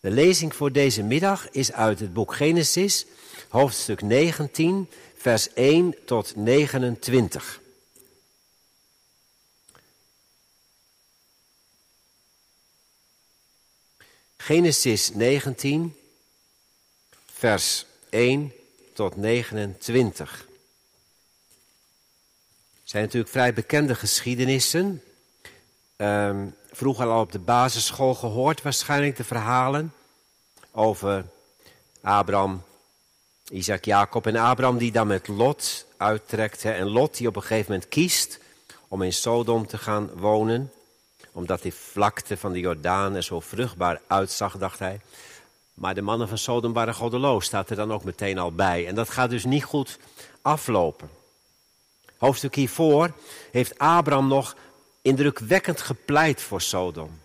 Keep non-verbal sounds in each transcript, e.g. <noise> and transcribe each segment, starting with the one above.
De lezing voor deze middag is uit het boek Genesis, hoofdstuk 19, vers 1 tot 29. Genesis 19, vers 1 tot 29. Het zijn natuurlijk vrij bekende geschiedenissen. Um, vroeger al op de basisschool gehoord waarschijnlijk de verhalen over Abraham, Isaac, Jacob en Abraham die dan met Lot uittrekt. En Lot die op een gegeven moment kiest om in Sodom te gaan wonen. Omdat die vlakte van de Jordaan er zo vruchtbaar uitzag, dacht hij. Maar de mannen van Sodom waren goddeloos, staat er dan ook meteen al bij. En dat gaat dus niet goed aflopen. Hoofdstuk hiervoor heeft Abraham nog indrukwekkend gepleit voor Sodom.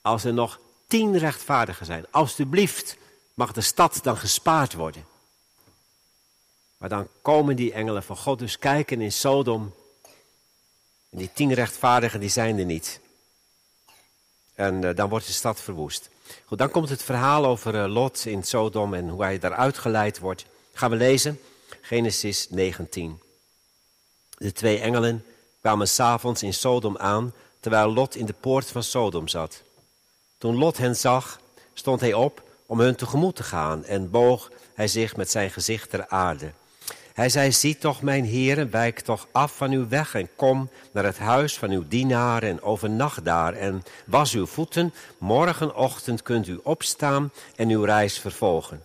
Als er nog tien rechtvaardigen zijn, alstublieft mag de stad dan gespaard worden. Maar dan komen die engelen van God dus kijken in Sodom. En die tien rechtvaardigen die zijn er niet. En uh, dan wordt de stad verwoest. Goed, dan komt het verhaal over uh, Lot in Sodom en hoe hij daaruit geleid wordt. Gaan we lezen, Genesis 19. De twee engelen kwamen s'avonds in Sodom aan, terwijl Lot in de poort van Sodom zat. Toen Lot hen zag, stond hij op om hun tegemoet te gaan en boog hij zich met zijn gezicht ter aarde. Hij zei, zie toch mijn heren, wijk toch af van uw weg en kom naar het huis van uw dienaar en overnacht daar en was uw voeten. Morgenochtend kunt u opstaan en uw reis vervolgen.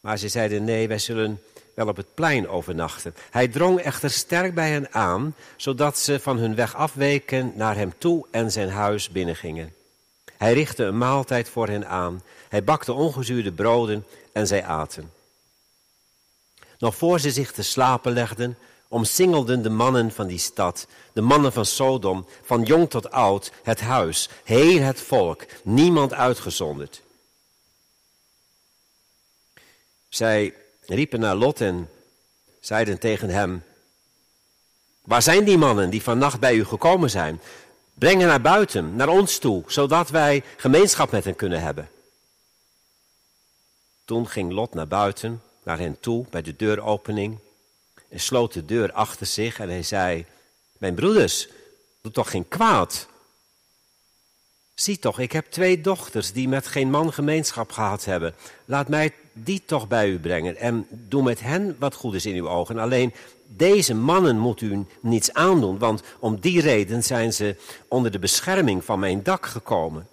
Maar ze zeiden, nee, wij zullen wel op het plein overnachten. Hij drong echter sterk bij hen aan, zodat ze van hun weg afweken naar hem toe en zijn huis binnengingen. Hij richtte een maaltijd voor hen aan. Hij bakte ongezuurde broden en zij aten. Nog voor ze zich te slapen legden, omsingelden de mannen van die stad, de mannen van Sodom, van jong tot oud, het huis, heel het volk, niemand uitgezonderd. Zij riepen naar Lot en zeiden tegen hem: Waar zijn die mannen die vannacht bij u gekomen zijn? Breng hen naar buiten, naar ons toe, zodat wij gemeenschap met hen kunnen hebben. Toen ging Lot naar buiten, naar hen toe, bij de deuropening, en sloot de deur achter zich en hij zei: Mijn broeders, doe toch geen kwaad. Zie toch, ik heb twee dochters die met geen man gemeenschap gehad hebben. Laat mij die toch bij u brengen en doe met hen wat goed is in uw ogen. Alleen deze mannen moet u niets aandoen, want om die reden zijn ze onder de bescherming van mijn dak gekomen.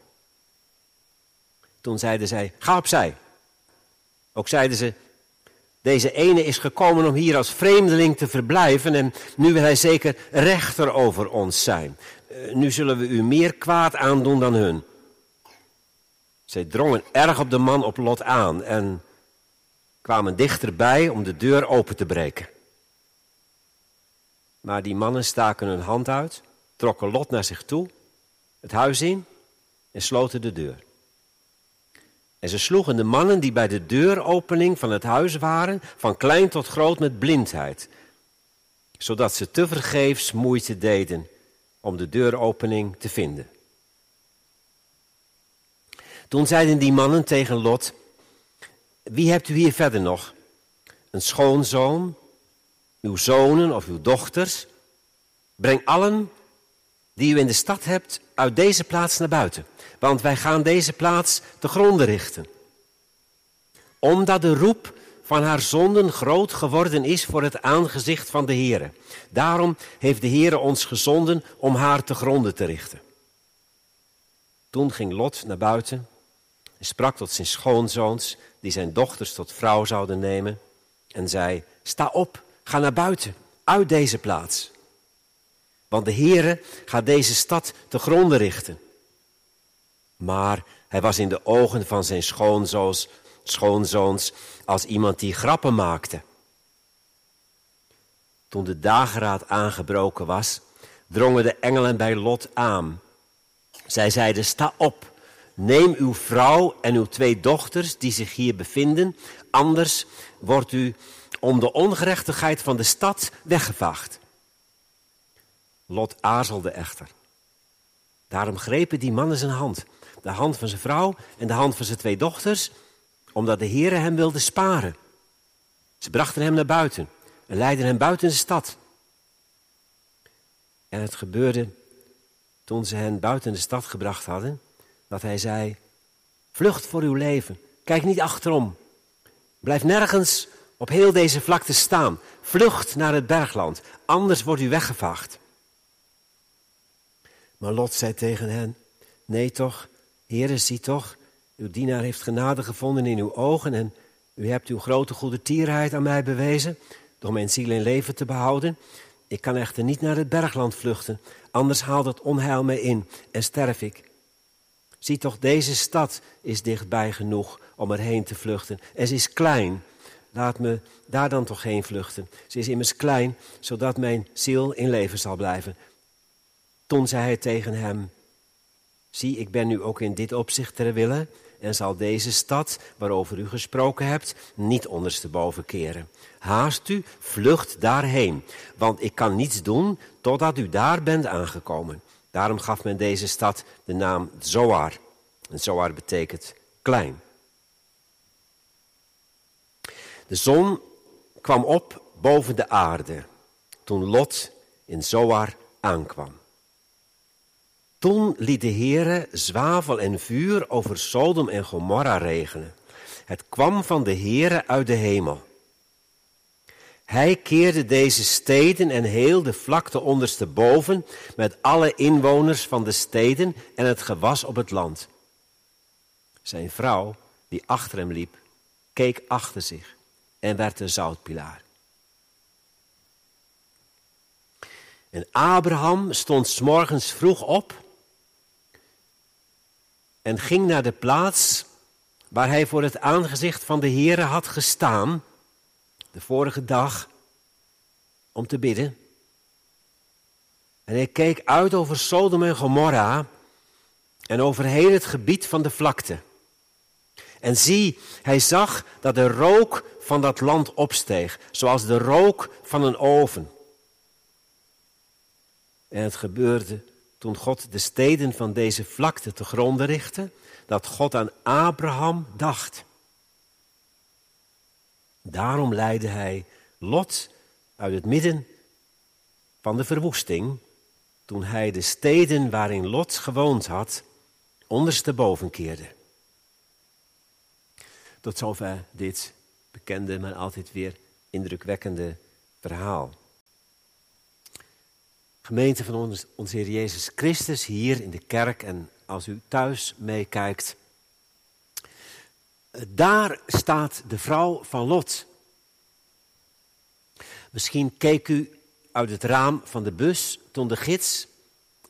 Toen zeiden zij, ga opzij. Ook zeiden ze, deze ene is gekomen om hier als vreemdeling te verblijven en nu wil hij zeker rechter over ons zijn. Eh, nu zullen we u meer kwaad aandoen dan hun. Zij drongen erg op de man op Lot aan en kwamen dichterbij om de deur open te breken. Maar die mannen staken hun hand uit, trokken Lot naar zich toe, het huis in en sloten de deur. En ze sloegen de mannen die bij de deuropening van het huis waren, van klein tot groot met blindheid, zodat ze tevergeefs moeite deden om de deuropening te vinden. Toen zeiden die mannen tegen Lot: Wie hebt u hier verder nog? Een schoonzoon, uw zonen of uw dochters? Breng allen die u in de stad hebt uit deze plaats naar buiten, want wij gaan deze plaats te gronden richten. Omdat de roep van haar zonden groot geworden is voor het aangezicht van de Heere. Daarom heeft de Heere ons gezonden om haar te gronden te richten. Toen ging Lot naar buiten en sprak tot zijn schoonzoons, die zijn dochters tot vrouw zouden nemen, en zei, sta op, ga naar buiten, uit deze plaats. Want de Heere gaat deze stad te gronden richten. Maar hij was in de ogen van zijn schoonzoons, schoonzoons als iemand die grappen maakte. Toen de dageraad aangebroken was, drongen de engelen bij Lot aan. Zij zeiden, sta op, neem uw vrouw en uw twee dochters die zich hier bevinden, anders wordt u om de ongerechtigheid van de stad weggevaagd. Lot aarzelde echter. Daarom grepen die mannen zijn hand, de hand van zijn vrouw en de hand van zijn twee dochters, omdat de Heere hem wilde sparen. Ze brachten hem naar buiten en leidden hem buiten de stad. En het gebeurde toen ze hen buiten de stad gebracht hadden, dat hij zei, vlucht voor uw leven, kijk niet achterom, blijf nergens op heel deze vlakte staan, vlucht naar het bergland, anders wordt u weggevaagd. Maar Lot zei tegen hen, nee toch, Heere, zie toch, uw dienaar heeft genade gevonden in uw ogen en u hebt uw grote goede tierheid aan mij bewezen, door mijn ziel in leven te behouden. Ik kan echter niet naar het bergland vluchten, anders haalt het onheil mij in en sterf ik. Zie toch, deze stad is dichtbij genoeg om erheen te vluchten. En ze is klein. Laat me daar dan toch heen vluchten. Ze is immers klein, zodat mijn ziel in leven zal blijven. Toen zei hij tegen hem: Zie, ik ben nu ook in dit opzicht ter wille en zal deze stad, waarover u gesproken hebt, niet ondersteboven keren. Haast u, vlucht daarheen, want ik kan niets doen totdat u daar bent aangekomen. Daarom gaf men deze stad de naam Zoar. En Zoar betekent klein. De zon kwam op boven de aarde toen Lot in Zoar aankwam. Toen liet de Heere zwavel en vuur over Sodom en Gomorra regenen. Het kwam van de Heere uit de hemel. Hij keerde deze steden en heel de vlakte ondersteboven met alle inwoners van de steden en het gewas op het land. Zijn vrouw, die achter hem liep, keek achter zich en werd een zoutpilaar. En Abraham stond s morgens vroeg op en ging naar de plaats waar hij voor het aangezicht van de Heere had gestaan, de vorige dag, om te bidden. En hij keek uit over Sodom en Gomorra en over heel het gebied van de vlakte. En zie, hij zag dat de rook van dat land opsteeg, zoals de rook van een oven. En het gebeurde toen God de steden van deze vlakte te gronden richtte, dat God aan Abraham dacht. Daarom leidde hij Lot uit het midden van de verwoesting, toen hij de steden waarin Lot gewoond had, ondersteboven keerde. Tot zover dit bekende, maar altijd weer indrukwekkende verhaal. Gemeente van ons, onze Heer Jezus Christus hier in de kerk en als u thuis meekijkt. Daar staat de vrouw van Lot. Misschien keek u uit het raam van de bus toen de gids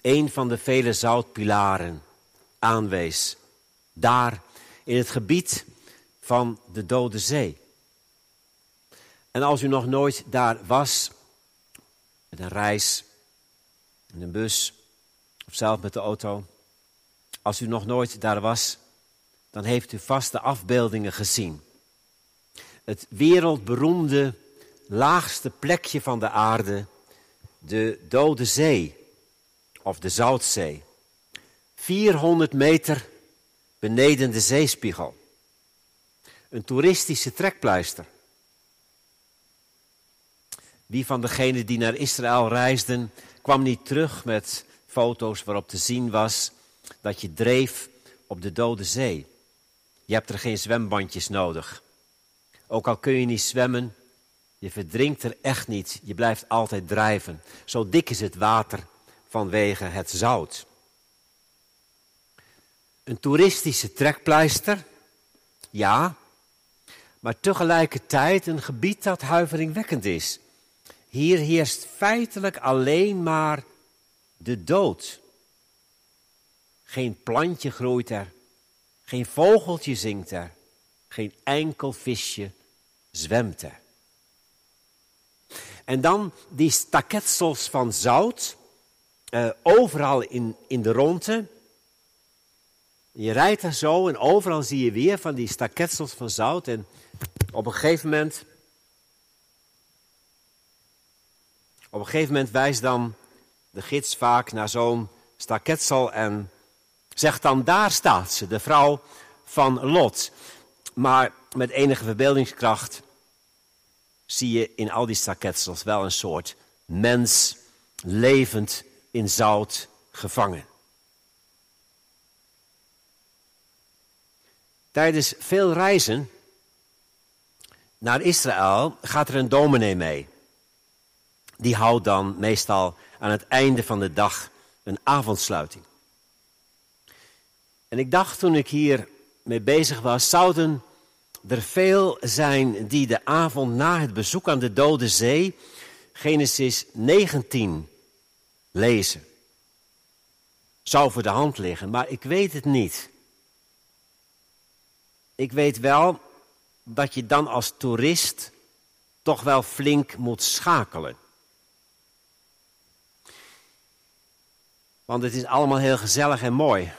een van de vele zoutpilaren aanwees. Daar in het gebied van de Dode Zee. En als u nog nooit daar was, met een reis in een bus of zelf met de auto. Als u nog nooit daar was, dan heeft u vast de afbeeldingen gezien. Het wereldberoemde laagste plekje van de aarde, de Dode Zee of de Zoutzee. 400 meter beneden de zeespiegel. Een toeristische trekpleister. Wie van degenen die naar Israël reisden kwam niet terug met foto's waarop te zien was dat je dreef op de Dode Zee. Je hebt er geen zwembandjes nodig. Ook al kun je niet zwemmen, je verdrinkt er echt niet. Je blijft altijd drijven. Zo dik is het water vanwege het zout. Een toeristische trekpleister, ja, maar tegelijkertijd een gebied dat huiveringwekkend is. Hier heerst feitelijk alleen maar de dood. Geen plantje groeit er, geen vogeltje zingt er, geen enkel visje zwemt er. En dan die staketsels van zout, uh, overal in, in de ronde. Je rijdt er zo en overal zie je weer van die staketsels van zout. En op een gegeven moment Op een gegeven moment wijst dan de gids vaak naar zo'n staketsel en Zegt dan, daar staat ze, de vrouw van Lot. Maar met enige verbeeldingskracht zie je in al die staketsels wel een soort mens levend in zout gevangen. Tijdens veel reizen naar Israël gaat er een dominee mee. Die houdt dan meestal aan het einde van de dag een avondsluiting. En ik dacht toen ik hier mee bezig was, zouden er veel zijn die de avond na het bezoek aan de Dode Zee Genesis 19 lezen. Zou voor de hand liggen, maar ik weet het niet. Ik weet wel dat je dan als toerist toch wel flink moet schakelen. Want het is allemaal heel gezellig en mooi.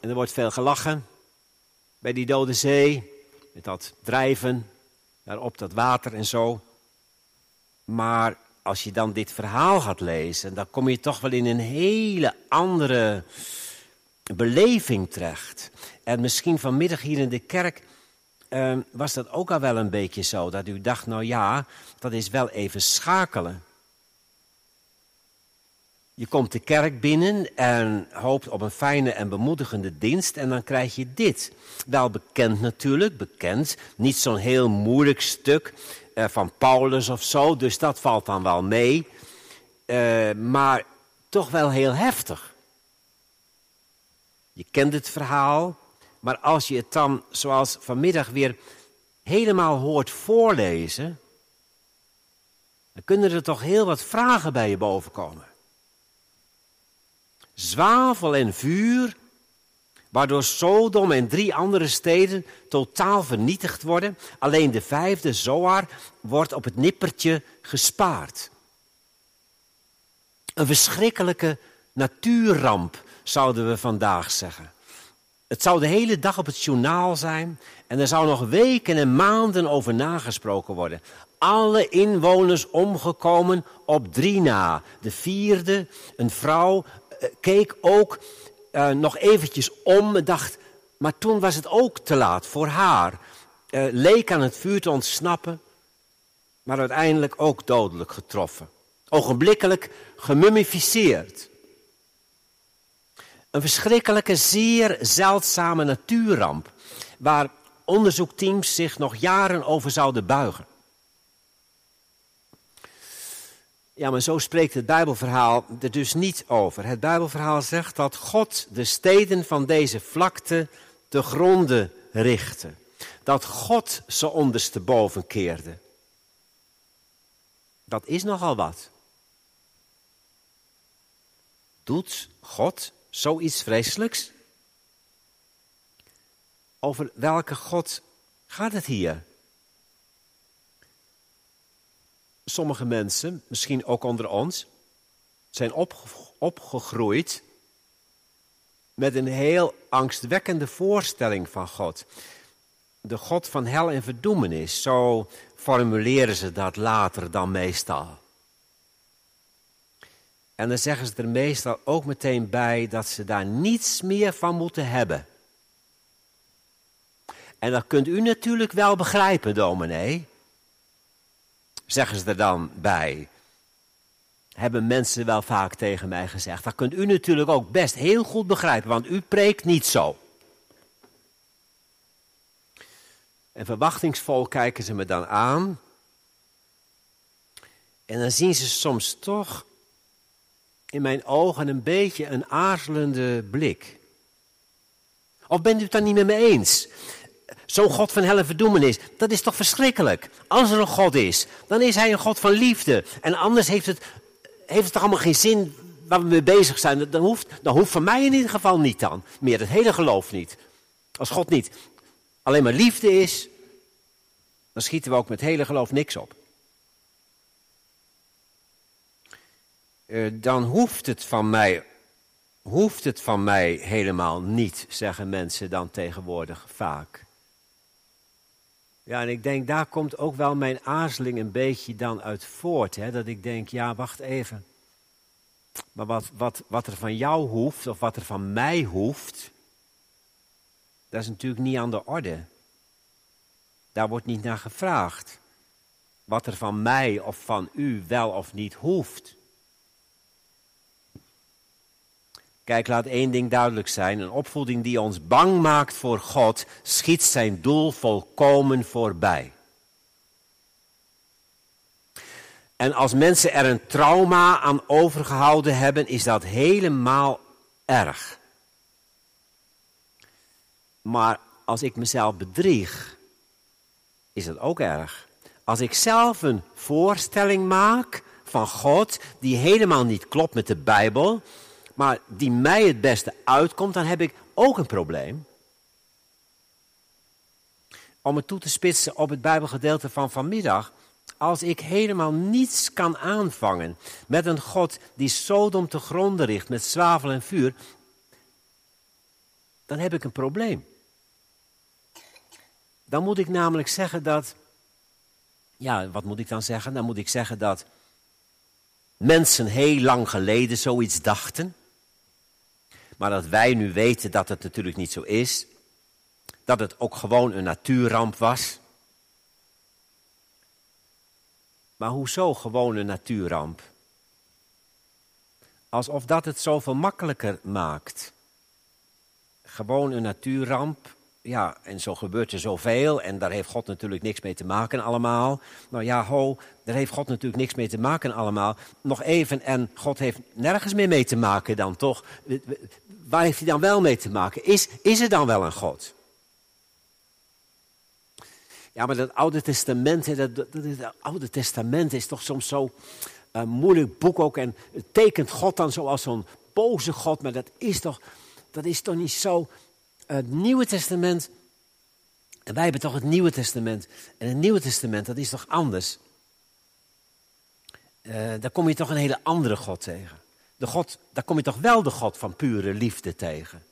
En er wordt veel gelachen bij die dode zee, met dat drijven, daar op dat water en zo. Maar als je dan dit verhaal gaat lezen, dan kom je toch wel in een hele andere beleving terecht. En misschien vanmiddag hier in de kerk uh, was dat ook al wel een beetje zo. Dat u dacht, nou ja, dat is wel even schakelen. Je komt de kerk binnen en hoopt op een fijne en bemoedigende dienst en dan krijg je dit. Wel bekend natuurlijk, bekend. Niet zo'n heel moeilijk stuk uh, van Paulus of zo, dus dat valt dan wel mee. Uh, maar toch wel heel heftig. Je kent het verhaal, maar als je het dan, zoals vanmiddag weer helemaal hoort voorlezen, dan kunnen er toch heel wat vragen bij je bovenkomen. Zwavel en vuur, waardoor Sodom en drie andere steden totaal vernietigd worden. Alleen de vijfde, Zoar, wordt op het nippertje gespaard. Een verschrikkelijke natuurramp, zouden we vandaag zeggen. Het zou de hele dag op het journaal zijn en er zou nog weken en maanden over nagesproken worden. Alle inwoners omgekomen op drie na. De vierde, een vrouw, keek ook uh, nog eventjes om en dacht, maar toen was het ook te laat voor haar. Uh, leek aan het vuur te ontsnappen, maar uiteindelijk ook dodelijk getroffen. Ogenblikkelijk gemummificeerd. Een verschrikkelijke, zeer zeldzame natuurramp, waar onderzoekteams zich nog jaren over zouden buigen. Ja, maar zo spreekt het Bijbelverhaal er dus niet over. Het Bijbelverhaal zegt dat God de steden van deze vlakte te gronden richtte. Dat God ze ondersteboven keerde. Dat is nogal wat. Doet God zoiets vreselijks? Over welke God gaat het hier? Sommige mensen, misschien ook onder ons, zijn opgegroeid met een heel angstwekkende voorstelling van God. De God van hel en verdoemenis, zo formuleren ze dat later dan meestal. En dan zeggen ze er meestal ook meteen bij dat ze daar niets meer van moeten hebben. En dat kunt u natuurlijk wel begrijpen, dominee. Zeggen ze er dan bij. Hebben mensen wel vaak tegen mij gezegd. Dat kunt u natuurlijk ook best heel goed begrijpen, want u preekt niet zo. En verwachtingsvol kijken ze me dan aan. En dan zien ze soms toch in mijn ogen een beetje een aarzelende blik. Of bent u het dan niet met me eens? Zo'n God van hel en verdoemenis, dat is toch verschrikkelijk? Als er een God is, dan is hij een God van liefde. En anders heeft het, heeft het toch allemaal geen zin waar we mee bezig zijn. Dan hoeft, dan hoeft van mij in ieder geval niet dan. Meer het hele geloof niet. Als God niet alleen maar liefde is, dan schieten we ook met het hele geloof niks op. Uh, dan hoeft het van mij hoeft het van mij helemaal niet, zeggen mensen dan tegenwoordig vaak. Ja, en ik denk, daar komt ook wel mijn aarzeling een beetje dan uit voort. Hè? Dat ik denk, ja, wacht even. Maar wat, wat, wat er van jou hoeft, of wat er van mij hoeft, dat is natuurlijk niet aan de orde. Daar wordt niet naar gevraagd. Wat er van mij of van u wel of niet hoeft. Kijk, laat één ding duidelijk zijn. Een opvoeding die ons bang maakt voor God, schiet zijn doel volkomen voorbij. En als mensen er een trauma aan overgehouden hebben, is dat helemaal erg. Maar als ik mezelf bedrieg, is dat ook erg. Als ik zelf een voorstelling maak van God die helemaal niet klopt met de Bijbel, maar die mij het beste uitkomt, dan heb ik ook een probleem. Om het toe te spitsen op het Bijbelgedeelte van vanmiddag. Als ik helemaal niets kan aanvangen met een God die Sodom te gronden richt met zwavel en vuur, dan heb ik een probleem. Dan moet ik namelijk zeggen dat, ja, wat moet ik dan zeggen? Dan moet ik zeggen dat mensen heel lang geleden zoiets dachten. Maar dat wij nu weten dat het natuurlijk niet zo is. Dat het ook gewoon een natuurramp was. Maar hoezo gewoon een natuurramp? Alsof dat het zoveel makkelijker maakt. Gewoon een natuurramp. Ja, en zo gebeurt er zoveel. En daar heeft God natuurlijk niks mee te maken allemaal. Nou ja, ho, daar heeft God natuurlijk niks mee te maken allemaal. Nog even, en God heeft nergens meer mee te maken dan toch? Waar heeft hij dan wel mee te maken? Is, is er dan wel een God? Ja, maar dat Oude Testament, dat, dat, Oude Testament is toch soms zo uh, moeilijk boek ook. En het tekent God dan zo als zo'n boze God. Maar dat is toch, dat is toch niet zo. Het Nieuwe Testament. En wij hebben toch het Nieuwe Testament. En het Nieuwe Testament, dat is toch anders. Uh, daar kom je toch een hele andere God tegen de God, daar kom je toch wel de God van pure liefde tegen.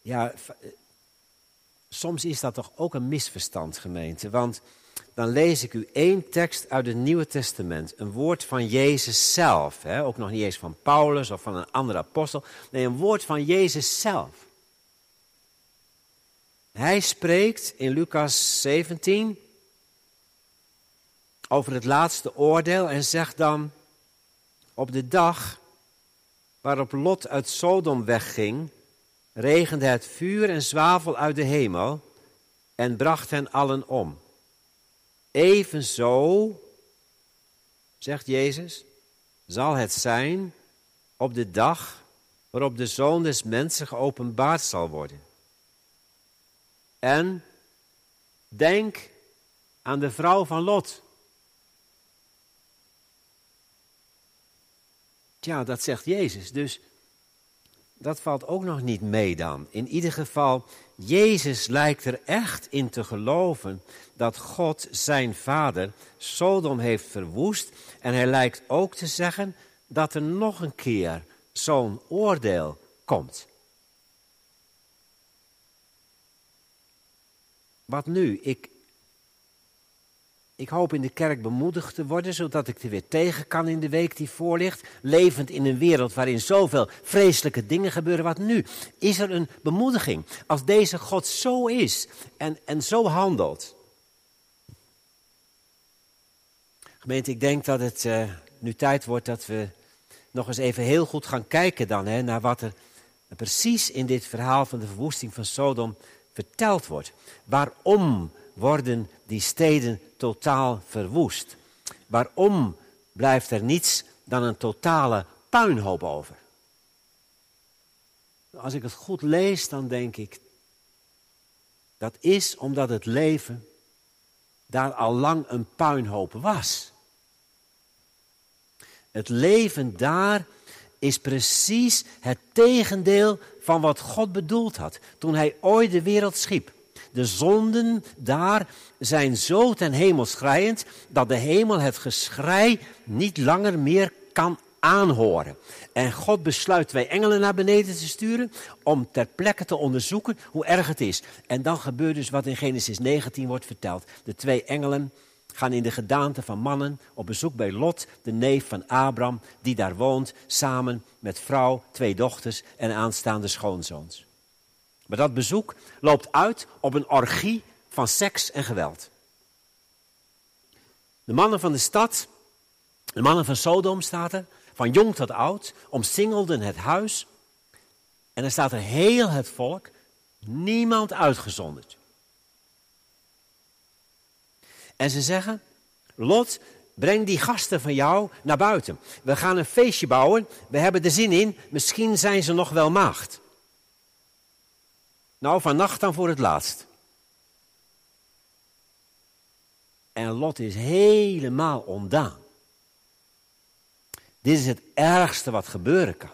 Ja, eh, soms is dat toch ook een misverstand, gemeente. Want dan lees ik u één tekst uit het Nieuwe Testament. Een woord van Jezus zelf. Hè? Ook nog niet eens van Paulus of van een andere apostel. Nee, een woord van Jezus zelf. Hij spreekt in Lucas 17 over het laatste oordeel en zegt dan, op de dag waarop Lot uit Sodom wegging, regende het vuur en zwavel uit de hemel en bracht hen allen om. Evenzo, zegt Jezus, zal het zijn op de dag waarop de Zoon des Mensen geopenbaard zal worden. En denk aan de vrouw van Lot. Ja, dat zegt Jezus. Dus dat valt ook nog niet mee dan. In ieder geval, Jezus lijkt er echt in te geloven dat God zijn vader Sodom heeft verwoest. En hij lijkt ook te zeggen dat er nog een keer zo'n oordeel komt. Wat nu? Ik, ik hoop in de kerk bemoedigd te worden, zodat ik er weer tegen kan in de week die voor ligt. Levend in een wereld waarin zoveel vreselijke dingen gebeuren. Wat nu? Is er een bemoediging? Als deze God zo is en, en zo handelt. Gemeente, ik denk dat het uh, nu tijd wordt dat we nog eens even heel goed gaan kijken dan hè, naar wat er precies in dit verhaal van de verwoesting van Sodom verteld wordt. Waarom worden die steden totaal verwoest. Waarom blijft er niets dan een totale puinhoop over? Als ik het goed lees, dan denk ik, dat is omdat het leven daar al lang een puinhoop was. Het leven daar is precies het tegendeel van wat God bedoeld had toen hij ooit de wereld schiep. De zonden daar zijn zo ten hemel schrijend dat de hemel het geschrei niet langer meer kan aanhoren. En God besluit twee engelen naar beneden te sturen om ter plekke te onderzoeken hoe erg het is. En dan gebeurt dus wat in Genesis 19 wordt verteld. De twee engelen gaan in de gedaante van mannen op bezoek bij Lot, de neef van Abram, die daar woont, samen met vrouw, twee dochters en aanstaande schoonzoons. Maar dat bezoek loopt uit op een orgie van seks en geweld. De mannen van de stad, de mannen van Sodom staat er, van jong tot oud, omsingelden het huis. En er staat er heel het volk, niemand uitgezonderd. En ze zeggen, Lot, breng die gasten van jou naar buiten. We gaan een feestje bouwen, we hebben er zin in, misschien zijn ze nog wel maagd. Nou, vannacht dan voor het laatst. En Lot is helemaal ondaan. Dit is het ergste wat gebeuren kan.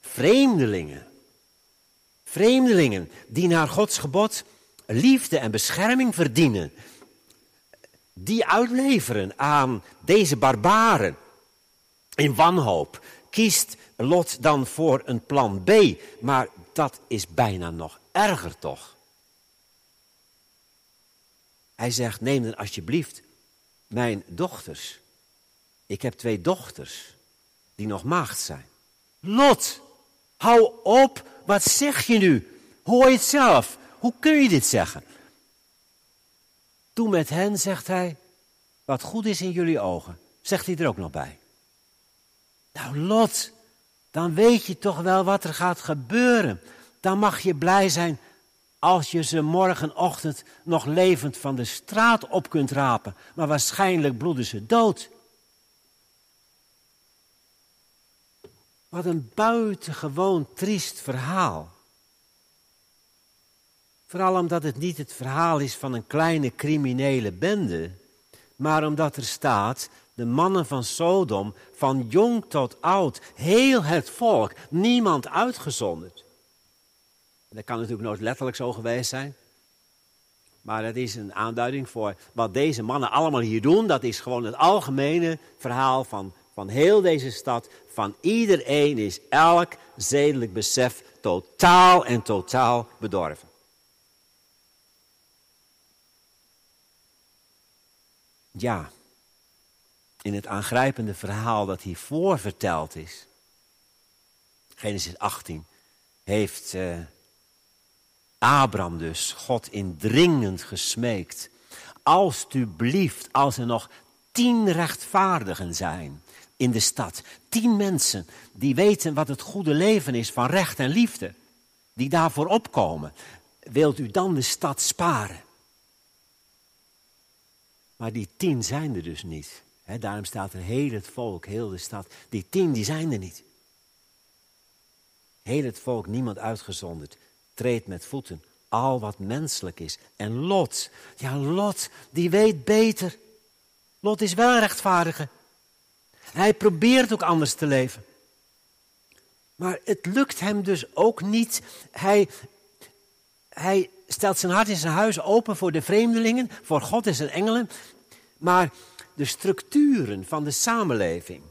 Vreemdelingen. Vreemdelingen die naar Gods gebod liefde en bescherming verdienen. Die uitleveren aan deze barbaren. In wanhoop kiest Lot dan voor een plan B. Maar dat is bijna nog erger toch? Hij zegt, neem dan alsjeblieft mijn dochters. Ik heb twee dochters die nog maagd zijn. Lot, hou op, wat zeg je nu? Hoor je het zelf? Hoe kun je dit zeggen? Doe met hen, zegt hij, wat goed is in jullie ogen. Zegt hij er ook nog bij. Nou, Lot, dan weet je toch wel wat er gaat gebeuren. Dan mag je blij zijn als je ze morgenochtend nog levend van de straat op kunt rapen. Maar waarschijnlijk bloeden ze dood. Wat een buitengewoon triest verhaal. Vooral omdat het niet het verhaal is van een kleine criminele bende, maar omdat er staat, de mannen van Sodom, van jong tot oud, heel het volk, niemand uitgezonderd. Dat kan natuurlijk nooit letterlijk zo geweest zijn. Maar het is een aanduiding voor wat deze mannen allemaal hier doen. Dat is gewoon het algemene verhaal van, van heel deze stad. Van iedereen is elk zedelijk besef totaal en totaal bedorven. Ja, in het aangrijpende verhaal dat hiervoor verteld is, Genesis 18, heeft uh, Abraham dus God indringend gesmeekt. Alsjeblieft, als er nog tien rechtvaardigen zijn in de stad, tien mensen die weten wat het goede leven is van recht en liefde, die daarvoor opkomen, wilt u dan de stad sparen? Maar die tien zijn er dus niet. Daarom staat er heel het volk, heel de stad. Die tien, die zijn er niet. Heel het volk, niemand uitgezonderd, treedt met voeten al wat menselijk is. En Lot, ja Lot, die weet beter. Lot is wel een rechtvaardige. Hij probeert ook anders te leven. Maar het lukt hem dus ook niet. Hij, hij stelt zijn hart in zijn huis open voor de vreemdelingen, voor God en zijn engelen. Maar de structuren van de samenleving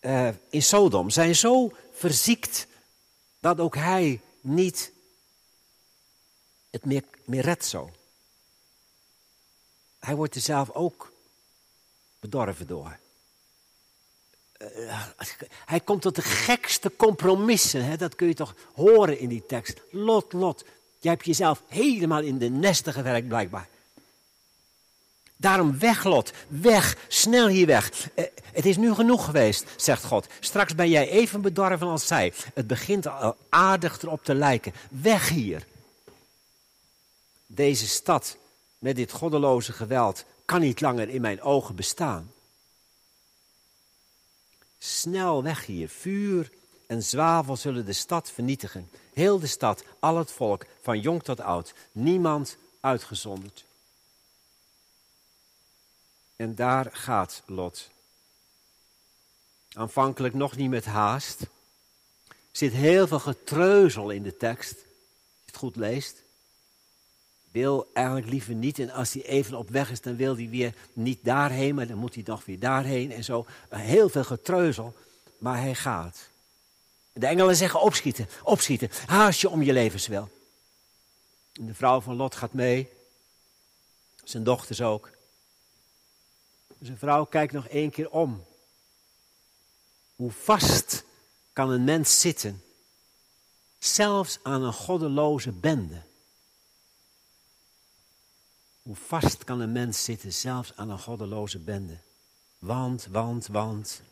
uh, in Sodom zijn zo verziekt dat ook hij niet het meer, meer redt zo. Hij wordt er zelf ook bedorven door. Uh, hij komt tot de gekste compromissen. Hè? Dat kun je toch horen in die tekst. Lot, Lot. Jij hebt jezelf helemaal in de nesten gewerkt, blijkbaar. Daarom weg, Lot. Weg. Snel hier weg. Uh, het is nu genoeg geweest, zegt God. Straks ben jij even bedorven als zij. Het begint al aardig erop te lijken. Weg hier. Deze stad met dit goddeloze geweld kan niet langer in mijn ogen bestaan. Snel weg hier. Vuur en zwavel zullen de stad vernietigen. Heel de stad, al het volk, van jong tot oud. Niemand uitgezonderd. En daar gaat Lot. Aanvankelijk nog niet met haast. Er zit heel veel getreuzel in de tekst. Als je het goed leest. Wil eigenlijk liever niet. En als hij even op weg is, dan wil hij weer niet daarheen. Maar dan moet hij nog weer daarheen en zo. Heel veel getreuzel. Maar hij gaat. De engelen zeggen opschieten, opschieten. Haast je om je levenswil. En de vrouw van Lot gaat mee. Zijn dochters ook. Dus een vrouw kijkt nog één keer om. Hoe vast kan een mens zitten, zelfs aan een goddeloze bende? Hoe vast kan een mens zitten, zelfs aan een goddeloze bende? Want, want, want.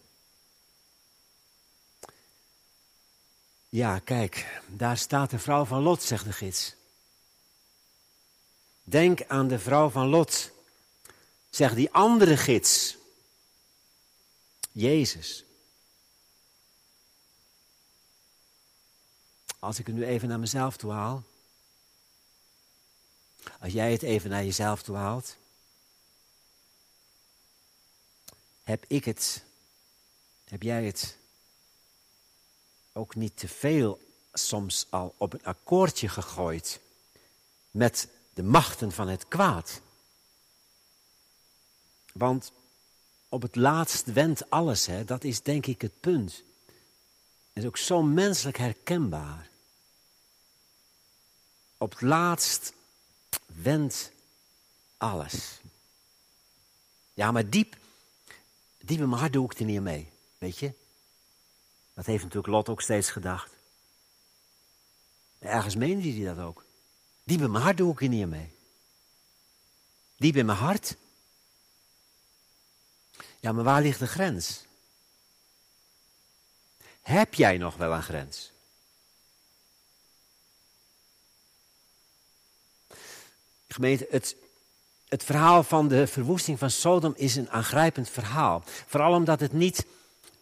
Ja, kijk, daar staat de vrouw van Lot, zegt de gids. Denk aan de vrouw van Lot, zegt die andere gids. Jezus. Als ik het nu even naar mezelf toe haal. Als jij het even naar jezelf toe haalt. Heb ik het, heb jij het ook niet te veel soms al op een akkoordje gegooid met de machten van het kwaad? Want op het laatst wendt alles, hè, dat is denk ik het punt. Het is ook zo menselijk herkenbaar. Op het laatst wendt alles. Ja, maar diep, diep in mijn hart doe ik er niet mee, weet je. Dat heeft natuurlijk Lot ook steeds gedacht. Ergens meende hij dat ook. Diep in mijn hart doe ik er niet mee. Diep in mijn hart. Ja, maar waar ligt de grens? Heb jij nog wel een grens? Gemeente, het, het verhaal van de verwoesting van Sodom is een aangrijpend verhaal. Vooral omdat het niet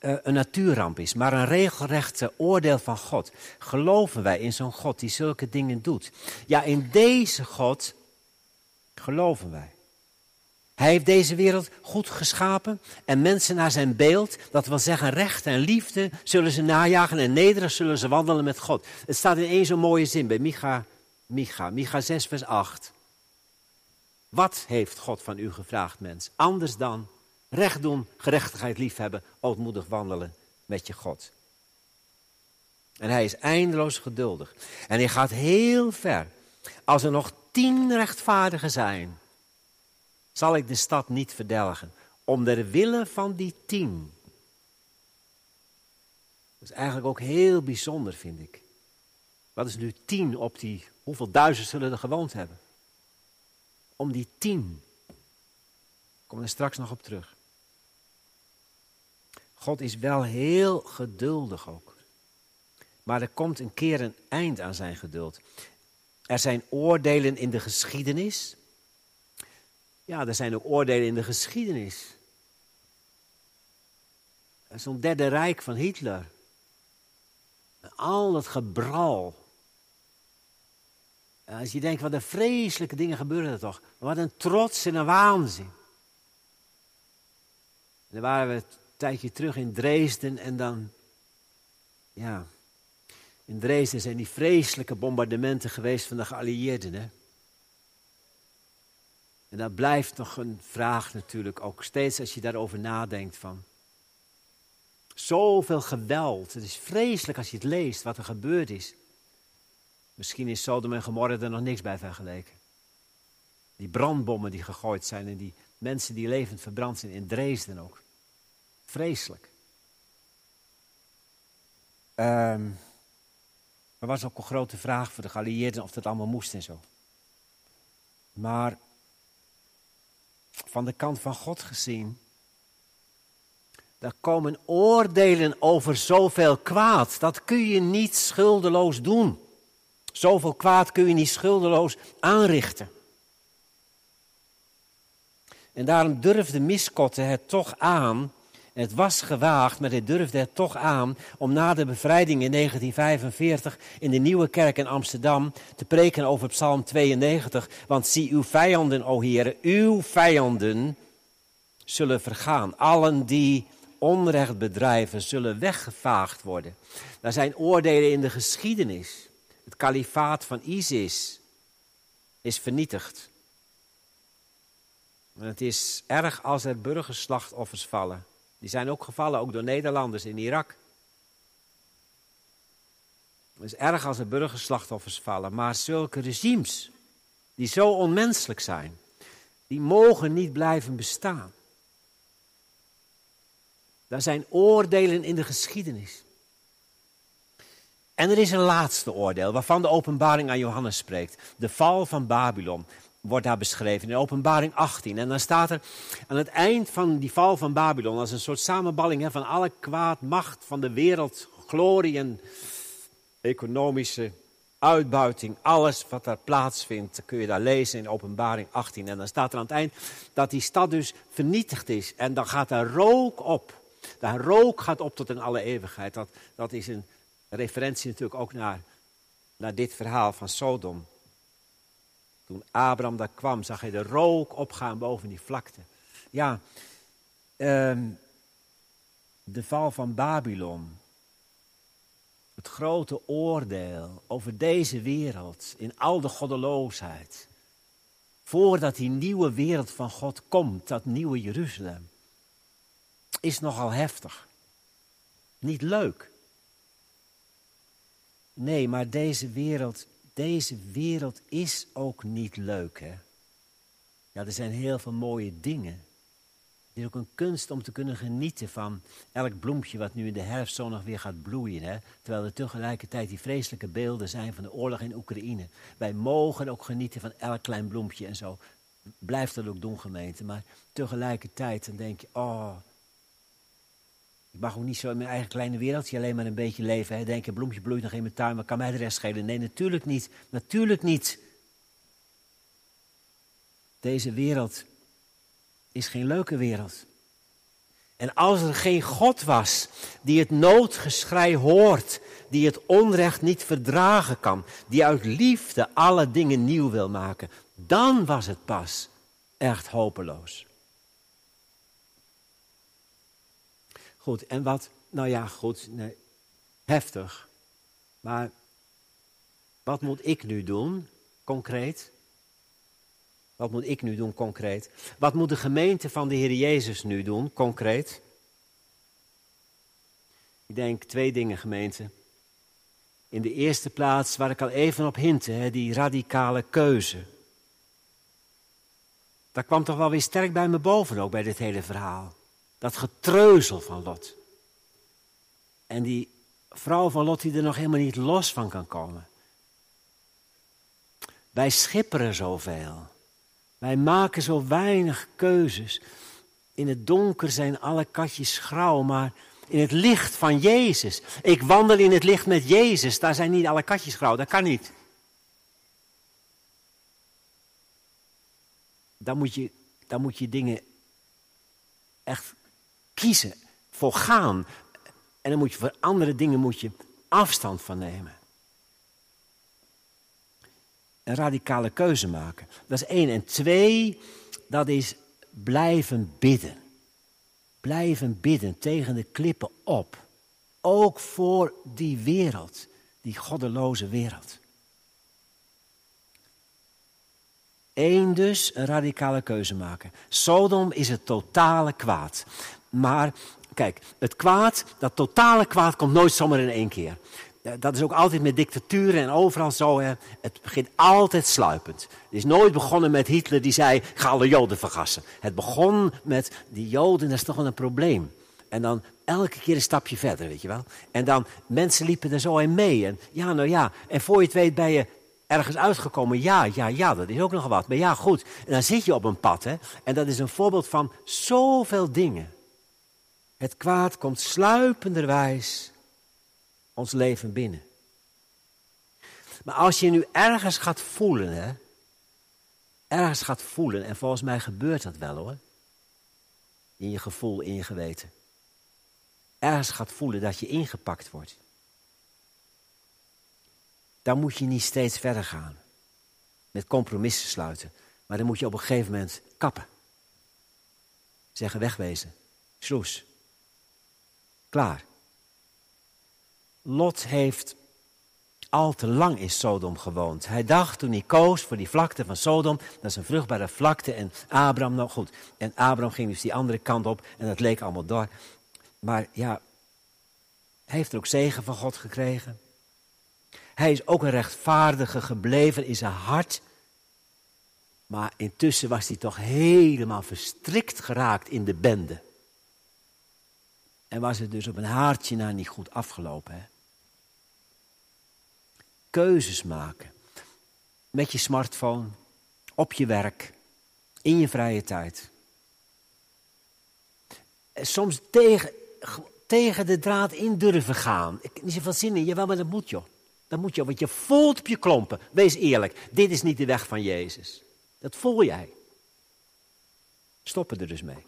uh, een natuurramp is, maar een regelrechte oordeel van God. Geloven wij in zo'n God die zulke dingen doet? Ja, in deze God geloven wij. Hij heeft deze wereld goed geschapen en mensen naar zijn beeld, dat wil zeggen recht en liefde, zullen ze najagen en nederig zullen ze wandelen met God. Het staat in één zo'n mooie zin bij Micha, Micha, Micha 6 vers 8. Wat heeft God van u gevraagd, mens? Anders dan recht doen, gerechtigheid liefhebben, ootmoedig wandelen met je God. En hij is eindeloos geduldig. En hij gaat heel ver. Als er nog tien rechtvaardigen zijn, zal ik de stad niet verdelgen. Om de wille van die tien. Dat is eigenlijk ook heel bijzonder, vind ik. Wat is nu tien op die, hoeveel duizend zullen er gewoond hebben? Om die tien. Ik kom er straks nog op terug. God is wel heel geduldig ook. Maar er komt een keer een eind aan zijn geduld. Er zijn oordelen in de geschiedenis. Ja, er zijn ook oordelen in de geschiedenis. Zo'n derde rijk van Hitler. Al dat gebral. Als je denkt, wat een vreselijke dingen gebeuren er toch. Wat een trots en een waanzin. En dan waren we een tijdje terug in Dresden en dan, ja, in Dresden zijn die vreselijke bombardementen geweest van de geallieerden. Hè? En dat blijft nog een vraag natuurlijk, ook steeds als je daarover nadenkt van. Zoveel geweld. Het is vreselijk als je het leest wat er gebeurd is. Misschien is Sodom en Gomorra er nog niks bij vergeleken. Die brandbommen die gegooid zijn en die mensen die levend verbrand zijn in Dresden ook. Vreselijk. Um, er was ook een grote vraag voor de geallieerden of dat allemaal moest en zo. Maar van de kant van God gezien, daar komen oordelen over zoveel kwaad. Dat kun je niet schuldeloos doen. Zoveel kwaad kun je niet schuldeloos aanrichten. En daarom durfde Miskotte het toch aan. Het was gewaagd, maar hij durfde het toch aan om na de bevrijding in 1945 in de Nieuwe Kerk in Amsterdam te preken over Psalm 92. Want zie uw vijanden, o Heer, uw vijanden zullen vergaan. Allen die onrecht bedrijven zullen weggevaagd worden. Er zijn oordelen in de geschiedenis. Het kalifaat van ISIS is vernietigd. En het is erg als er burgerslachtoffers vallen. Die zijn ook gevallen, ook door Nederlanders in Irak. Het is erg als er burgerslachtoffers vallen. Maar zulke regimes, die zo onmenselijk zijn, die mogen niet blijven bestaan. Daar zijn oordelen in de geschiedenis. En er is een laatste oordeel waarvan de openbaring aan Johannes spreekt. De val van Babylon wordt daar beschreven in openbaring 18. En dan staat er aan het eind van die val van Babylon, als een soort samenballing hè, van alle kwaad, macht van de wereld, glorie en economische uitbuiting, alles wat daar plaatsvindt, kun je daar lezen in openbaring 18. En dan staat er aan het eind dat die stad dus vernietigd is. En dan gaat er rook op. Daar rook gaat op tot in alle eeuwigheid. Dat, dat is een referentie natuurlijk ook naar, naar dit verhaal van Sodom. Toen Abraham daar kwam, zag hij de rook opgaan boven die vlakte. Ja, ehm, de val van Babylon. Het grote oordeel over deze wereld in al de goddeloosheid. Voordat die nieuwe wereld van God komt, dat nieuwe Jeruzalem, is nogal heftig. Niet leuk. Nee, maar deze wereld, deze wereld is ook niet leuk, hè? Ja, er zijn heel veel mooie dingen. Het is ook een kunst om te kunnen genieten van elk bloempje wat nu in de herfst zo nog weer gaat bloeien. Hè? Terwijl er tegelijkertijd die vreselijke beelden zijn van de oorlog in Oekraïne. Wij mogen ook genieten van elk klein bloempje en zo. Blijft dat ook doen, gemeente. Maar tegelijkertijd dan denk je, oh, ik mag ook niet zo in mijn eigen kleine wereldje alleen maar een beetje leven. Hè? Denken, bloempje bloeit nog in mijn tuin, maar kan mij de rest schelen? Nee, natuurlijk niet. Natuurlijk niet. Deze wereld is geen leuke wereld. En als er geen God was die het noodgeschrei hoort, die het onrecht niet verdragen kan, die uit liefde alle dingen nieuw wil maken, dan was het pas echt hopeloos. Goed, en wat, nou ja, goed, heftig. Maar wat moet ik nu doen, concreet? Wat moet ik nu doen, concreet? Wat moet de gemeente van de Heer Jezus nu doen, concreet? Ik denk twee dingen, gemeente. In de eerste plaats, waar ik al even op hintte, hè, die radicale keuze. Dat kwam toch wel weer sterk bij me boven, ook bij dit hele verhaal. Dat getreuzel van Lot. En die vrouw van Lot die er nog helemaal niet los van kan komen. Wij schipperen zoveel. Wij maken zo weinig keuzes. In het donker zijn alle katjes grauw, maar in het licht van Jezus. Ik wandel in het licht met Jezus. Daar zijn niet alle katjes grauw, dat kan niet. Dan moet je, dan moet je dingen echt kiezen, voor gaan. En dan moet je voor andere dingen moet je afstand van nemen. Een radicale keuze maken. Dat is één. En twee, dat is blijven bidden. Blijven bidden tegen de klippen op. Ook voor die wereld, die goddeloze wereld. Eén dus, een radicale keuze maken. Sodom is het totale kwaad. Maar kijk, het kwaad, dat totale kwaad komt nooit zomaar in één keer. Dat is ook altijd met dictaturen en overal zo. Het begint altijd sluipend. Het is nooit begonnen met Hitler die zei: ga alle Joden vergassen. Het begon met die Joden, dat is toch wel een probleem. En dan elke keer een stapje verder, weet je wel. En dan, mensen liepen er zo in mee. En ja, nou ja. En voor je het weet ben je ergens uitgekomen. Ja, ja, ja, dat is ook nog wat. Maar ja, goed. En dan zit je op een pad, hè. En dat is een voorbeeld van zoveel dingen. Het kwaad komt sluipenderwijs ons leven binnen. Maar als je nu ergens gaat voelen, hè, ergens gaat voelen, en volgens mij gebeurt dat wel hoor, in je gevoel, in je geweten, ergens gaat voelen dat je ingepakt wordt, dan moet je niet steeds verder gaan met compromissen sluiten, maar dan moet je op een gegeven moment kappen. Zeggen wegwezen, sloes, klaar. Lot heeft al te lang in Sodom gewoond. Hij dacht toen hij koos voor die vlakte van Sodom, dat is een vruchtbare vlakte. En Abraham, nou goed, en Abraham ging dus die andere kant op en dat leek allemaal door. Maar ja, hij heeft er ook zegen van God gekregen. Hij is ook een rechtvaardige gebleven in zijn hart. Maar intussen was hij toch helemaal verstrikt geraakt in de bende. En was het dus op een haartje na niet goed afgelopen. Hè? Keuzes maken. Met je smartphone, op je werk, in je vrije tijd. Soms tegen, tegen de draad in durven gaan. Ik niet zoveel zin in, jawel, maar dat moet je. Dat moet je, want je voelt op je klompen. Wees eerlijk, dit is niet de weg van Jezus. Dat voel jij. Stoppen er dus mee.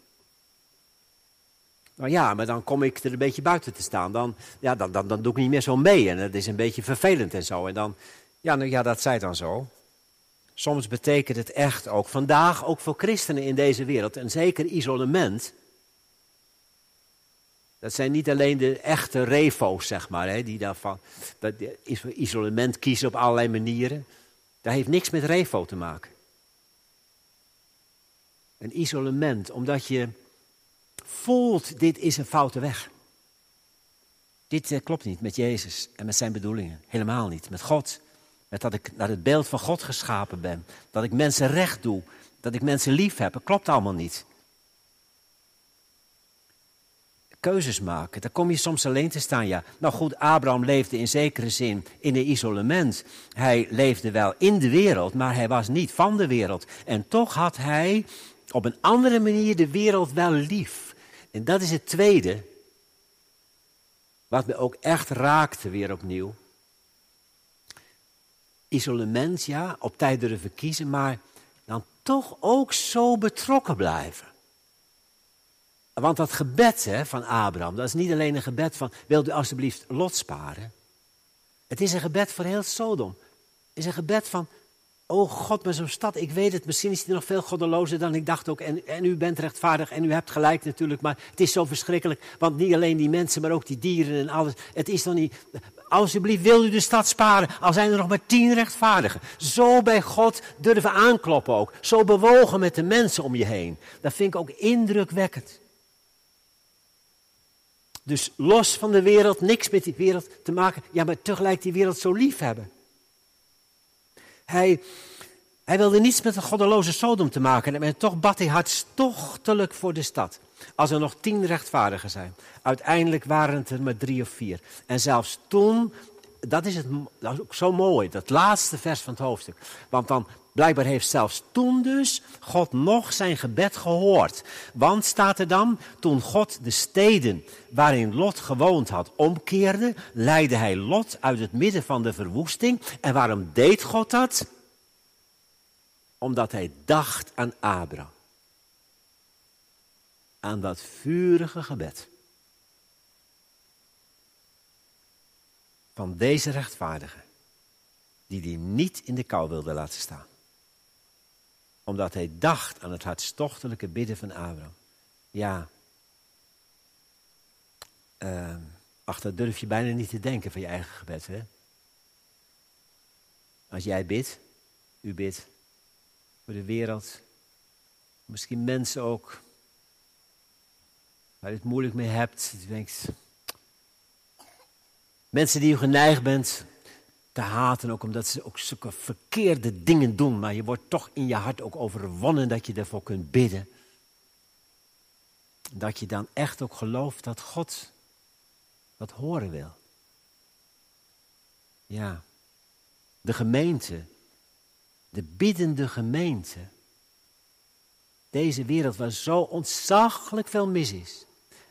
Nou ja, maar dan kom ik er een beetje buiten te staan. Dan, ja, dan, dan, dan doe ik niet meer zo mee en het is een beetje vervelend en zo. En dan, ja, nou ja, dat zij dan zo. Soms betekent het echt ook vandaag, ook voor christenen in deze wereld, een zeker isolement. Dat zijn niet alleen de echte refo's, zeg maar, hè, die daarvan dat isolement kiezen op allerlei manieren. Dat heeft niks met refo te maken. Een isolement, omdat je voelt, dit is een foute weg. Dit eh, klopt niet met Jezus en met zijn bedoelingen. Helemaal niet. Met God. Met dat ik naar het beeld van God geschapen ben. Dat ik mensen recht doe. Dat ik mensen lief heb. Dat klopt allemaal niet. Keuzes maken, daar kom je soms alleen te staan, ja. Nou goed, Abraham leefde in zekere zin in een isolement. Hij leefde wel in de wereld, maar hij was niet van de wereld. En toch had hij op een andere manier de wereld wel lief. En dat is het tweede, wat me ook echt raakte weer opnieuw. Isolement, ja, op tijd durven kiezen, maar dan toch ook zo betrokken blijven. Want dat gebed hè, van Abraham, dat is niet alleen een gebed van, wilt u alstublieft lot sparen? Het is een gebed voor heel Sodom. Het is een gebed van, Oh God, met zo'n stad, ik weet het, misschien is die nog veel goddelozer dan ik dacht ook. En, en u bent rechtvaardig en u hebt gelijk natuurlijk, maar het is zo verschrikkelijk. Want niet alleen die mensen, maar ook die dieren en alles. Het is dan niet. Alsjeblieft, wil u de stad sparen, al zijn er nog maar tien rechtvaardigen. Zo bij God durven aankloppen ook. Zo bewogen met de mensen om je heen. Dat vind ik ook indrukwekkend. Dus los van de wereld, niks met die wereld te maken. Ja, maar tegelijk die wereld zo lief hebben. Hij, hij wilde niets met een goddeloze Sodom te maken. En toch bad hij hartstochtelijk voor de stad. Als er nog tien rechtvaardigen zijn. Uiteindelijk waren het er maar drie of vier. En zelfs toen, dat is, het, dat is ook zo mooi, dat laatste vers van het hoofdstuk. Want dan Blijkbaar heeft zelfs toen dus God nog zijn gebed gehoord. Want staat er dan, toen God de steden waarin Lot gewoond had omkeerde, leidde hij Lot uit het midden van de verwoesting. En waarom deed God dat? Omdat hij dacht aan Abraham. Aan dat vurige gebed. Van deze rechtvaardige, die die niet in de kou wilde laten staan omdat hij dacht aan het hartstochtelijke bidden van Abraham. Ja. Uh, ach, dat durf je bijna niet te denken van je eigen gebed, hè? Als jij bidt, u bidt, voor de wereld, misschien mensen ook, waar je het moeilijk mee hebt, mensen die u geneigd bent te haten, ook omdat ze ook zulke verkeerde dingen doen. Maar je wordt toch in je hart ook overwonnen dat je ervoor kunt bidden. Dat je dan echt ook gelooft dat God dat horen wil. Ja, de gemeente, de biddende gemeente. Deze wereld waar zo ontzaglijk veel mis is.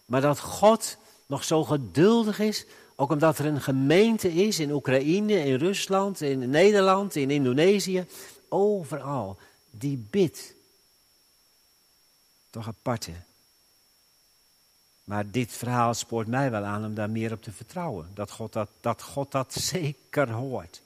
Maar dat God nog zo geduldig is ook omdat er een gemeente is in Oekraïne, in Rusland, in Nederland, in Indonesië. Overal. Die bidt. Toch aparte. Maar dit verhaal spoort mij wel aan om daar meer op te vertrouwen. Dat God dat, dat, God dat <laughs> zeker hoort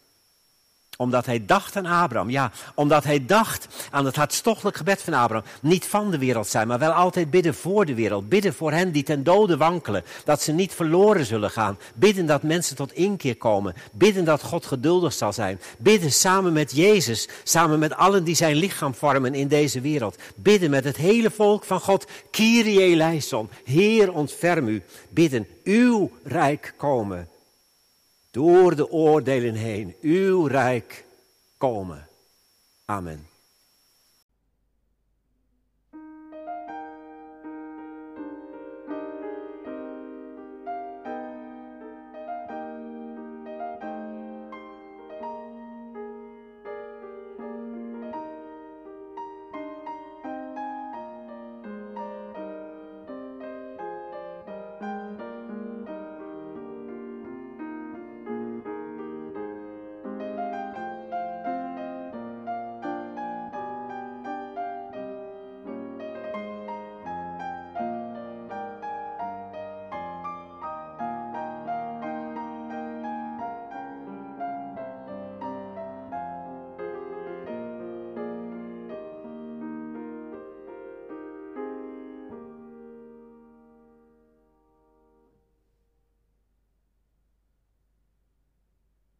omdat hij dacht aan Abraham. Ja, omdat hij dacht aan het hartstochtelijk gebed van Abraham. Niet van de wereld zijn, maar wel altijd bidden voor de wereld. Bidden voor hen die ten dode wankelen. Dat ze niet verloren zullen gaan. Bidden dat mensen tot inkeer komen. Bidden dat God geduldig zal zijn. Bidden samen met Jezus. Samen met allen die zijn lichaam vormen in deze wereld. Bidden met het hele volk van God. Kyrie eleison. Heer ontferm u. Bidden uw rijk komen door de oordelen heen uw rijk komen. Amen.